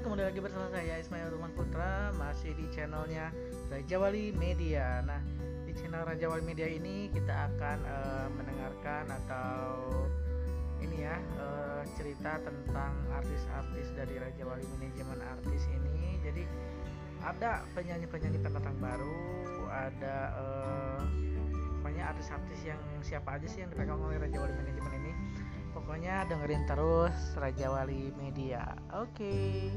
kembali lagi bersama saya Ismail Ruman Putra Masih di channelnya Raja Wali Media. Nah di channel Raja Wali Media ini kita akan uh, mendengarkan atau ini ya uh, cerita tentang artis-artis dari Raja Wali Manajemen Artis ini. Jadi ada penyanyi-penyanyi pendatang baru Ada uh, pokoknya artis-artis yang siapa aja sih yang dipegang oleh Raja Wali Manajemen ini pokoknya dengerin terus Raja Wali Media oke okay.